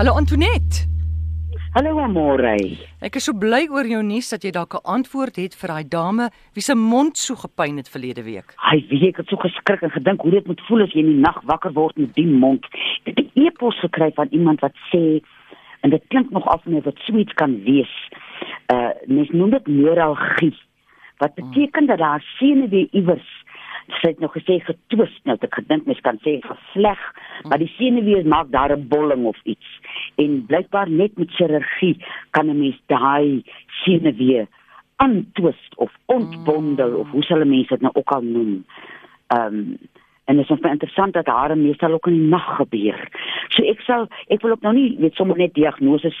Hallo Antoinette. Hallo Amore. Ek is so bly oor jou nuus dat jy dalk 'n antwoord het vir daai dame wie se mond so gepyn het verlede week. Hy weet ek het so geskrik en gedink hoe dit moet voel as jy in die nag wakker word met die mond. Ek het 'n e-pos gekry van iemand wat sê en dit klink nog af net wat sweet kan wees. Uh mens noem dit neuralgie. Wat beteken dat daar senuwee iewers het nog gesê getwis. Nou ek gedink mens kan sê gevleg. Maar die senuwee maak daar 'n bolling of iets. En blykbaar net met chirurgie kan 'n mens daai senuwee aantwist of ontbondel of hoe sal mense dit nou ook al noem. Ehm um, en dit is baie interessant dat hare meestal ook in die nag gebeur. So ek sal ek wil ook nou nie weet sommer net diagnoses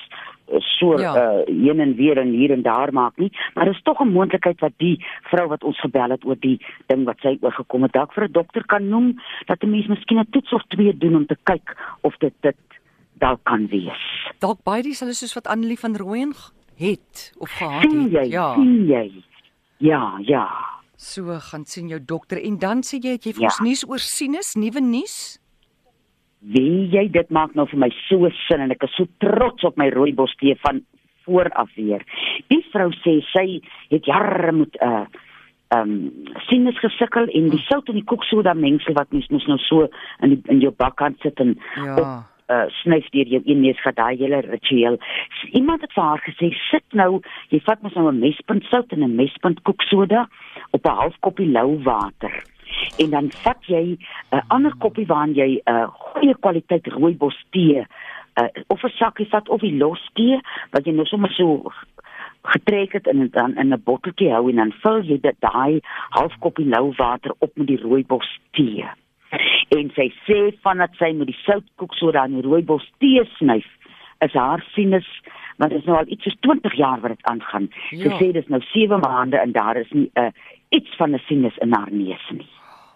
so ja. uh heen en weer en hier en daar maak nie, maar dit is tog 'n moontlikheid wat die vrou wat ons gebel het oor die ding wat sy oorgekom het, dalk vir 'n dokter kan noem dat 'n mens miskien 'n toets of twee doen om te kyk of dit dit dalk kan wees. Dalk baie dieselfde soos wat Annelie van Rooyen het of gehad Sien het. jy, ja. sien jy. Ja, ja. So gaan sien jou dokter en dan sê jy het jy vir Ja. ons nuus oor sinus, nuwe nuus? Weet jy dit maak nou vir my so sin en ek is so trots op my rooibos tee van vooraf weer. Die vrou sê sy het jare met 'n uh, ehm um, sinus gesukkel en die sout in die koeksoda mengsel wat mens mos nou so in die, in jou bakkant sit en Ja. op uh, snyf deur jou een neus gaan daai hele ritueel. Iemand het vir haar gesê sit nou, jy vat mos nou 'n mespunt sout en 'n mespunt koeksoda op 'n half koppie lou water. En dan vat jy 'n ander koppie waarin jy 'n uh, goeie kwaliteit rooibos tee uh, of 'n sakkie vat of die los tee wat jy nou sommer so getrek het en dan in 'n botteltjie hou en dan vul jy dit daai half koppie lou water op met die rooibos tee. En sy sê vandat sy met die soutkoek soda in die rooibos tee snyf, is haar sinus want dit is nou al iets soos 20 jaar wat dit aangaan. Sy Ja. sê dis nou 7 maande en daar is nie 'n uh, iets van 'n sinus in haar neus nie.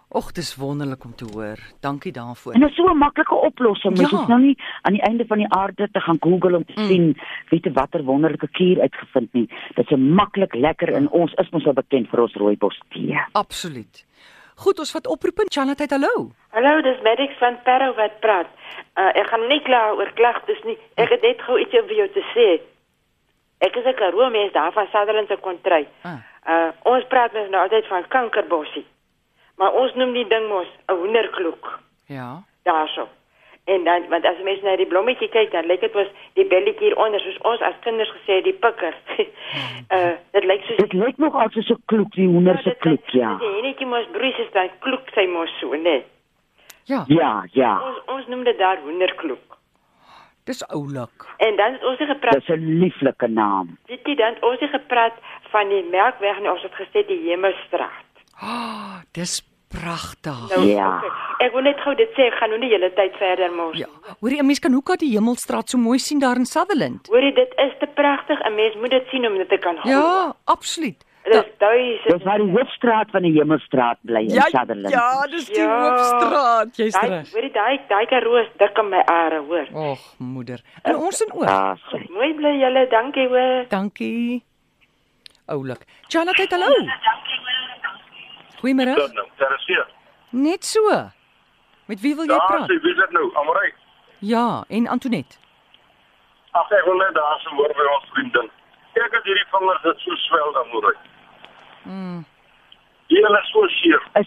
Och, dis wonderlik om te hoor. Dankie daarvoor. En dit is so 'n maklike oplossing. Mens Ja. hoef nou nie aan die einde van die aarde te gaan Google om te Mm. sien weet jy watter wonderlike kuur uitgevind nie. Dit is maklik lekker en ons is mos al bekend vir ons rooibos tee. Absoluut. Goed, ons vat oproep en Chanat, hallo. Hallo, dis Maddox van Parow wat praat. Uh, ek gaan nie kla oor klagtes nie. Ek het net gou iets om vir jou te sê. Ek is 'n Karoo mens daar van Sutherland se kontry. Ah. Uh, ons praat mens nou altyd van kankerbossie. Maar ons noem die ding mos 'n hoenderkloek Ja. daarso. En dan want as jy mens na die blommetjie kyk, dan lyk dit mos die belletjie hieronder soos ons as kinders gesê het, die pikker. uh, dit lyk soos Dit lyk nog al soos 'n kloek, die hoender se dit kloek, ja. Die enetjie mos broei is dan kloek sy mos so, nee. Ja, Ja, ja. Ons ons noem dit daar hoenderkloek. dis oulik. En dan het ons gepraat Dis 'n lieflike naam. Weet jy dan ons het gepraat van die melkweg en ons het gesê die Hemelstraat. Ah, dis pragtig. Nou, Ja. okay. Ek wil net gou dit sê, ek gaan nou nie julle tyd verder mors. Ja, hoorie, 'n mens kan hoekom die Hemelstraat so mooi sien daar in Sutherland. Hoorie, dit is te pragtig. 'n Mens moet dit sien om dit te kan glo. Ja, absoluut. Dit is duisend. Dis waar die hoofstraat van die Hemelstraat bly in Sutherland. ja, dis die Ja. hoofstraat. Jy's reg. hoorie, daai daai karoo is dik in my are, hoor. Och, moeder. En ons in ook. Ja, sê. Mooi bly julle, dankie hoor. Dankie. Oulik. Chanat, hallo. Goeiemôre. Dit nou, Teresia. Net so. Met wie wil jy Ja, praat? sê wie is dit nou? Amorey. Ja, en Antoinette. Ag ek wil net daar so hoor by ons vriendin. Ek het hierdie vingers dit so swel Amorey. Mm. Hier is so seer. Is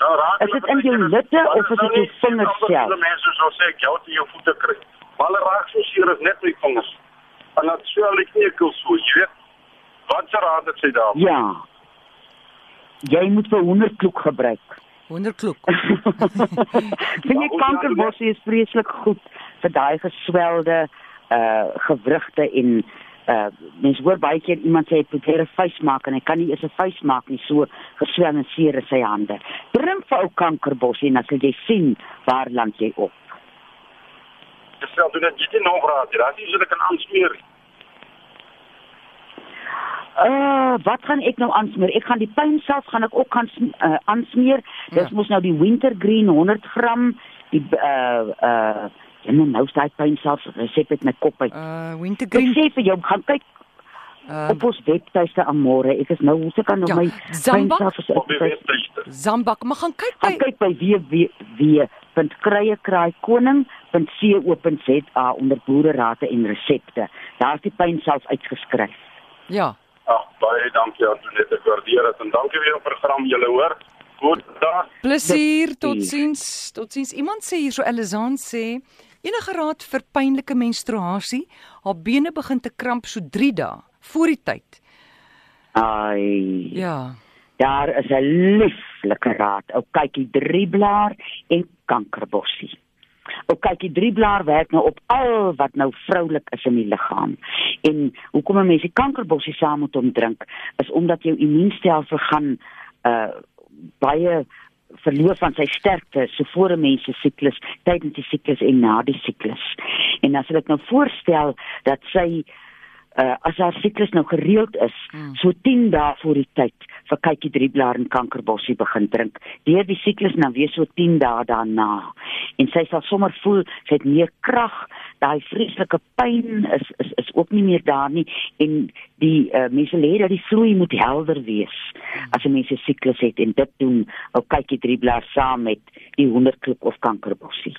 Nou raak Is dit in jou litte of is dit jou vingers self? Die mense sou sê ek jou te jou voete kry. Maar hulle raak so seer is net my vingers. En dit swel nie ekkel so, jy weet. Wat se raad het sy daar? ja. Jy moet vir hoenderkloek gebruik. Wonderklok. Vind jy kankerbossie is vreeslik goed vir daai geswelde uh gewrigte en uh mens hoor baie keer iemand sê hy probeer 'n vuis maak en hy kan nie eens 'n vuis maak nie so geswel en seer is sy hande. Drink vir ou kankerbossie en dan sal jy sien waar land jy op. Dis wel doen dit jy nog raad. Dit is so dat kan aansmeer. Uh wat gaan ek nou aansmeer? Ek gaan die pyn self gaan ek ook gaan uh, aansmeer. Dis Ja. mos nou die wintergreen 100 gram die uh uh ja nou nou staan pyn self resep met my kop uit. Uh Ek wintergreen. sê vir jou gaan kyk Ehm, op ons webtuiste Amore. Ek is nou hoe se kan nou Ja, my Zambak? fyn self op ek. Zambak, maar gaan kyk gaan by kyk by www.kryekraaikoning.co.za onder boererate en resepte. Daar's die pyn self uitgeskryf. Ja. Ag, baie dankie Antoinette, ek waardeer dit en dankie vir jou program, julle hoor. Goeiedag. Plesier, Dit- totsiens. Totsiens. Iemand sê hierso Elizaan sê enige raad vir pynlike menstruasie? Haar bene begin te kramp so 3 dae voor die tyd. Ai. Ja. Daar is 'n lieflike raad. Ou kykie drieblaar en kankerbossie. Ou kykie drieblaar werk nou op al wat nou vroulik is in die liggaam. En hoekom 'n mens die kankerbossie saam moet om drink is omdat jou immuunstelsel gaan uh baie verloor van sy sterkte so voor 'n mens se siklus, tydens die siklus en na die siklus. En as ek nou voorstel dat sy uh as haar siklus nou gereeld is, Hmm. so 10 dae voor die tyd vir kykie drieblaar en kankerbossie begin drink. Deur die siklus dan weer so 10 dae daarna. En sy sal sommer voel sy het meer krag, daai vreeslike pyn is is is ook nie meer daar nie en die uh, mense lê dat die vloei moet helder wees as 'n mens 'n siklus het en dit doen ou kykie drieblaar saam met die honderdklip of kankerbossie.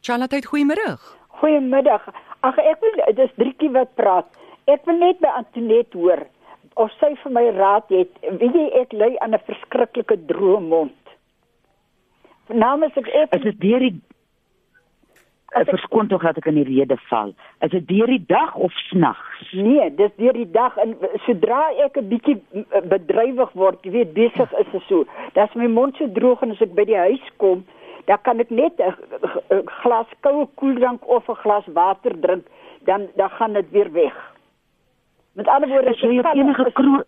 Charlotte, goeiemôre. Goeiemiddag. Ag ek wil dis Drietjie wat praat. Ek wil net by Antoinette hoor of sy vir my raad het. Weet jy ek ly aan 'n verskriklike droë mond. Namens ek ek Is dit deur die As ek- verskoon tog dat ek in die rede val. Is dit deur die dag of snags? nee, dis deur die dag en sodra ek 'n bietjie mm, bedrywig word, jy weet besig is en so. Dan's my mond so droog en as ek by die huis kom, dan kan ek net 'n glas koue koeldrank of 'n glas water drink, dan dan gaan dit weer weg. Met ander woorde, As jy op kan- enige kroon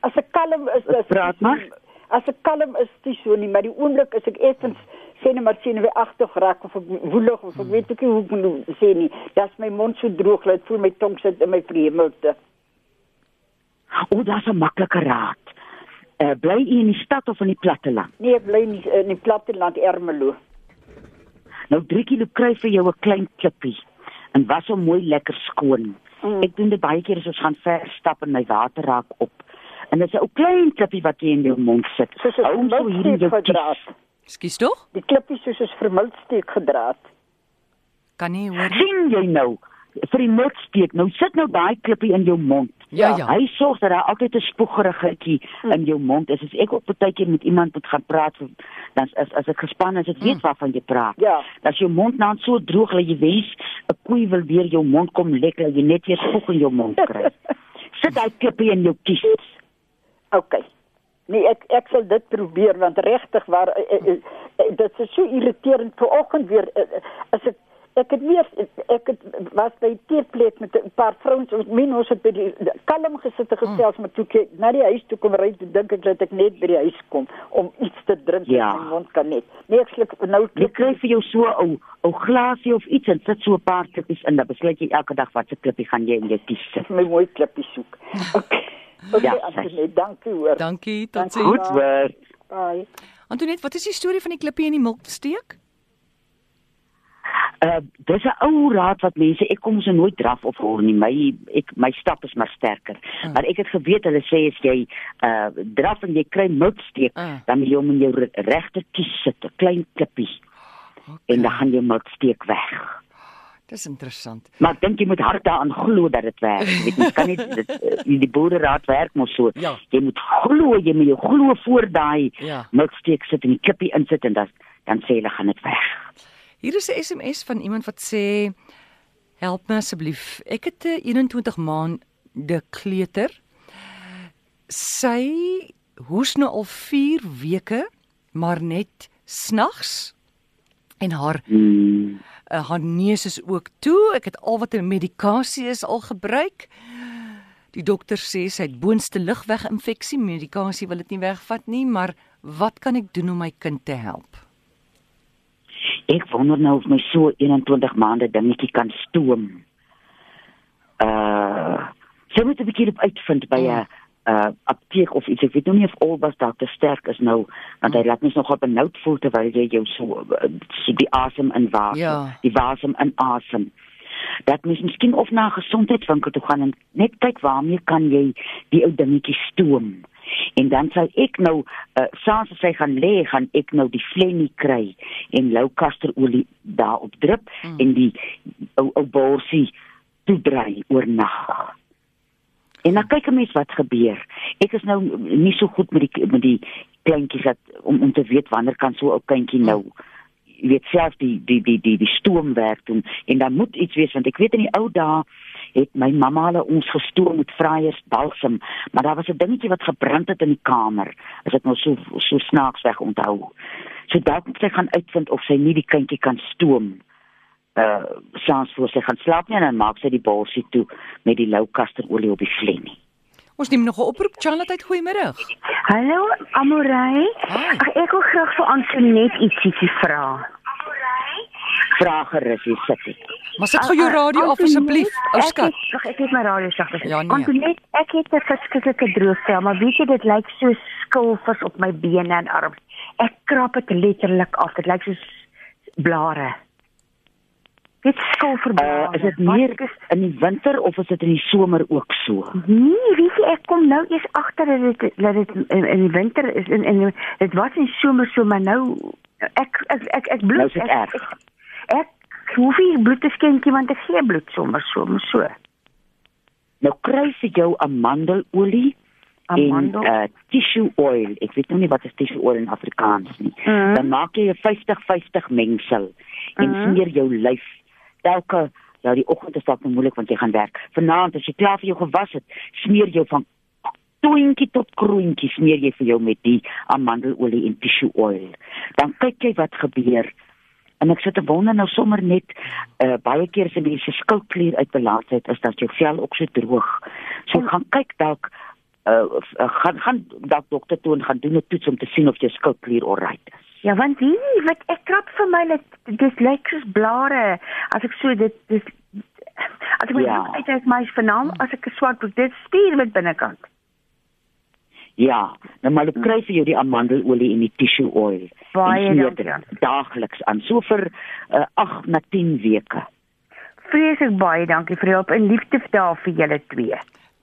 as ek kalm is, is Praat maar. As ek kalm is, dis so nie, maar die oomblik as ek effens sê net maar sien weer agter raak of woelig of ek weet ook nie hoe ek moet sê nie, dan's my mond so droog dat ek voel my tong sit in my vreemdelte. O, dis 'n maklike raad. Uh, bly u in die stad of in die platteland? Nee, ek bly nie in die platteland Ermelo. Nou 3 kg kry vir jou 'n klein klippie en was hom mooi lekker skoon. Mm. Ek doen dit baie keer as ons gaan ver stap en my water raak op. En dit is 'n ou klein klippie wat jy in jou mond sit. Hou hom so hier in jou gedraad. Skus tog? Die klippies soos 'n vermildsteek gedraad. Kan nie hoor nie. sien jy nou vir die miltsteek nou sit nou daai klippie in jou mond Ja, ja. hy sorg dat daar altyd 'n spoegerigheidjie in jou mond is. As ek op 'n tydjie met iemand moet gaan praat dan as as ek gespan is ek weet waarvan jy praat. Ja. as jou mond nou so droog dat jy wens 'n koei wil weer jou mond kom lekker jy net weer spoeg in jou mond kry. Sit daai klippie in jou kies. OK. Nee, ek ek sal dit probeer want regtig waar eh, eh, eh, dit is so irriterend. Vanoggend weer as ek ek het weer ek het was by teeplek met 'n paar vrouens ons min ons het by die kalm gesit en gesels maar toe ek na die huis toe kom ry dink ek dat ek net by die huis kom om iets te drink Ja. in my mond kan net. Nee, ek sluk nou jy kry vir jou so 'n ou ou glasie of iets en sit so 'n paar klippies in dan besluit jy elke dag watse klippie gaan jy in jou kies sit my mooi klippie soek. OK. OK, Ja, Antoinette, dankie hoor. Dankie, Dankie. totsiens. goed hoor Bye. Antoinette, wat is die storie van die klippie in die milksteek? Uh dis 'n ou raad wat mense ek kom so nooit draf of hoor nie. My ek my stap is maar sterker. Mm. Maar ek het geweet hulle sê as jy uh draf en jy kry milksteek, Mm. dan moet jy hom in jou re- regter kies sit, 'n klein klippie. En dan gaan jou milksteek weg. Dis interessant. Maar ek dink jy moet hard daaraan glo dat dit werk. Jy weet jy kan nie dit uh, die boereraad werk mos so. Ja. Jy moet glo, jy moet jou glo voor daai Ja. milksteek sit en die klippie insit en dan dan sê hulle gaan dit weg. Hier is 'n SMS van iemand wat sê help my asseblief. Ek het 'n 21 maande kleuter. Sy hoes nou al 4 weke, maar net snags en haar Hmm. uh, haar neus is ook toe. Ek het al wat 'n medikasie is al gebruik. Die dokter sê sy het boonste lugweginfeksie. Medikasie wil dit nie wegvat nie, maar wat kan ek doen om my kind te help? Ek wonder nou of my so 21 maande dingetjie kan stoom. Uh, sy moet 'n bietjie op uitvind by 'n Ja. uh apteek of iets. Ek weet nou nie of Olbas daar te sterk is nou, want hy laat mens nogal benoud voel terwyl jy jou so so die asem in wasem, Ja. die wasem in asem. dat mens miskien of na 'n gesondheidswinkel toe gaan en net kyk waarmee kan jy die ou dingetjie stoom. En dan sal ek nou uh, saans as hy gaan lê, gaan ek nou die flennie kry en lou kasterolie daarop drup mm. en die ou ou borsie toedry oornag. En dan kyk 'n mens wat gebeur. Ek is nou nie so goed met die met die kleintjies dat om om te weet wanneer kan so 'n kindjie nou jy weet self die die die die die stoom werk doen en dan moet iets wees want ek weet in die ou dae het my mamma hulle ons gestoom met vryeers balsam maar daar was 'n dingetjie wat gebrand het in die kamer as ek nou so so snaaks weg onthou so dalk moet sy gaan uitvind of sy nie die kindjie kan stoom uh saans voor sy gaan slaap nie en dan maak sy die bolsie toe met die lou kasterolie op die vlek nie. Ons neem nog 'n oproep Charlotte goeiemiddag. Hallo Amorey. Hi. Ag ek wil graag vir Antoinette ietsie vra. Vra gerus hier sit ek. Maar sit gou jou radio af asseblief, ou skat. Ag ek het my radio sag. Ja, nee. Antoinette, ek het 'n verskriklike droogte, maar weet jy dit lyk so skilfers op my bene en arms. Ek krap dit letterlik af. Dit lyk soos blare. Dit skilferblare. Uh, is dit meer in die winter of is dit in die somer ook so? Nee, weet jy, ek kom nou eers agter dat dit dat dit in, in die winter is en en dit was in somer so, maar nou ek ek ek, ek bloed Nou is dit erg. ek, ek hoef nie bloed te skenkie want ek gee bloed sommer somer so. Nou kry jy jou amandelolie Amandel. en uh, tissue oil. Ek weet nou nie wat is tissue oil in Afrikaans nie. Mhm. Dan maak jy 'n 50-50 mengsel en Mhm. smeer jou lyf elke ja die oggend is dalk nou moeilik want jy gaan werk. Vanaand as jy klaar vir jou gewas het, smeer jou van toentjie tot kroentjie smeer jy vir jou met die amandelolie en tissue oil. Dan kyk jy wat gebeur. En ek sit te wonder nou sommer net uh, baie keer as 'n mens se skoutklier uit balans het, is dat jou vel ook so droog. So gaan kyk dalk uh, uh, gaan gaan dalk dokter toe en gaan doen 'n toets om te sien of jou skoutklier alright is. Ja, want wie wat ek krap vir my dit dis lyk soos blare. As ek so dit dis as ek my Ja. uit uit my vanaand as ek 'n swart broek dit spier met binnekant. Ja, nou maar jy kry vir jou die amandelolie en die tissue oil. Baie dankie. Daagliks aan so vir uh, 8 na 10 weke. Vreeslik baie dankie vir die hulp en liefde daar vir julle twee.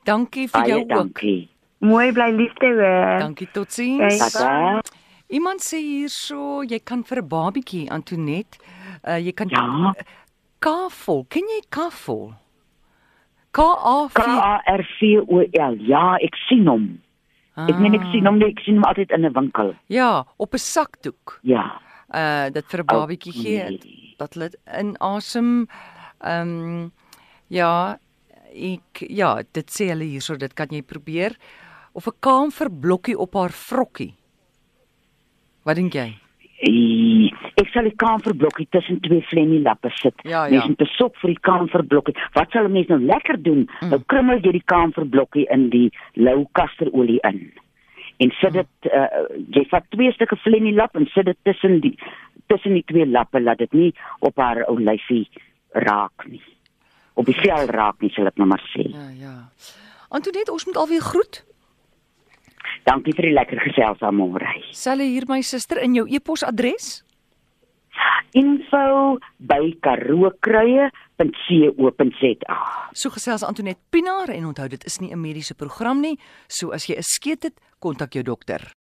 Dankie vir Baie jou ook. dankie. Mooi bly liefde hoor. Dankie totsiens. Tata. Iemand sê hierso, jy kan vir 'n babietjie Antonet, uh, jy kan Ja. kafol. Ken jy kafol? K A K V A R V O L. Ja, ek sien hom. Ek meen ek sien hom, nie, ek sien hom altyd in 'n winkel. Ja, op 'n sakdoek. Ja. Uh dit vir 'n Ou, babietjie gee nee. dat hulle inasem. Ehm um, ja, ek ja, dit sê hulle hierso, dit kan jy probeer of 'n kaamverblokkie op haar vrokkie. Wat dink jy? Eh, Ek sal die kamerblokkie tussen twee flennie lappe sit. Ja, ja. Mens moet besop vir die kamerblokkie. Wat sal 'n mens nou lekker doen? Mm. Nou krummel jy die kamerblokkie in die lou kasterolie in. En sit dit uh, jy vat twee stukke flennie lap en sit dit tussen die tussen die twee lappe laat dit nie op haar ou lyfie raak nie. Op die vel raak nie, sal ek nou maar sê. Ja, ja. Antonet, ons moet alweer groet. Dankie vir die lekker gesels aan môre. Selle hier my suster in jou e-posadres? Info by karookruie.co.za. So gesels Antonet Pinaar en onthou dit is nie 'n mediese program nie. So as jy 'n skeet het, kontak jou dokter.